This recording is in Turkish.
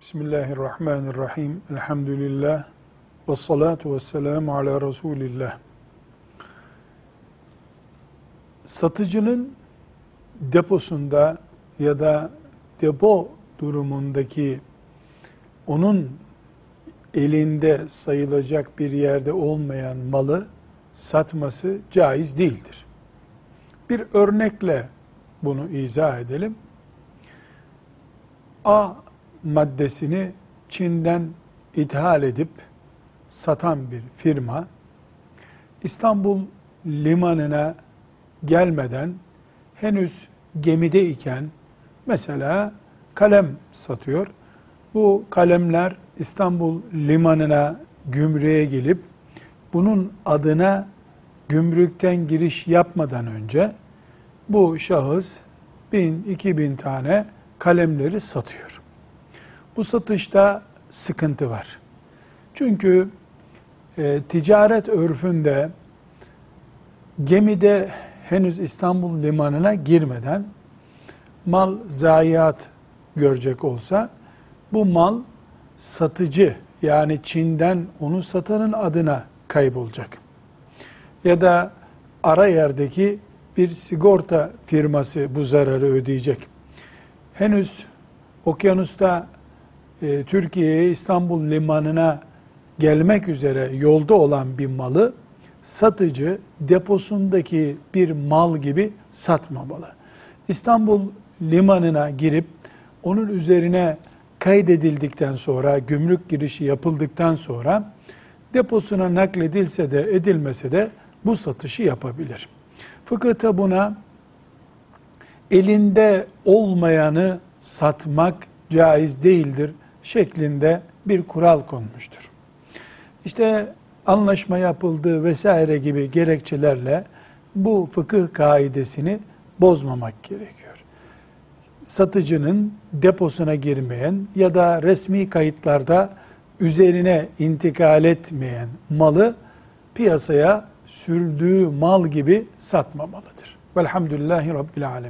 Bismillahirrahmanirrahim. Elhamdülillah. Ve salatu ve selamu ala Resulillah. Satıcının deposunda ya da depo durumundaki onun elinde sayılacak bir yerde olmayan malı satması caiz değildir. Bir örnekle bunu izah edelim. A maddesini Çin'den ithal edip satan bir firma İstanbul limanına gelmeden henüz gemide iken mesela kalem satıyor. Bu kalemler İstanbul limanına gümrüğe gelip bunun adına gümrükten giriş yapmadan önce bu şahıs bin, iki bin tane kalemleri satıyor. Bu satışta sıkıntı var. Çünkü e, ticaret örfünde gemide henüz İstanbul limanına girmeden mal zayiat görecek olsa bu mal satıcı yani Çin'den onu satanın adına kaybolacak. Ya da ara yerdeki bir sigorta firması bu zararı ödeyecek. Henüz okyanusta e, Türkiye'ye İstanbul limanına gelmek üzere yolda olan bir malı satıcı deposundaki bir mal gibi satmamalı. İstanbul limanına girip onun üzerine kaydedildikten sonra, gümrük girişi yapıldıktan sonra deposuna nakledilse de edilmese de bu satışı yapabilir. Fıkıhta buna elinde olmayanı satmak caiz değildir şeklinde bir kural konmuştur. İşte anlaşma yapıldığı vesaire gibi gerekçelerle bu fıkıh kaidesini bozmamak gerekiyor. Satıcının deposuna girmeyen ya da resmi kayıtlarda üzerine intikal etmeyen malı piyasaya sürdüğü mal gibi satmamalıdır. Velhamdülillahi Rabbil Alemin.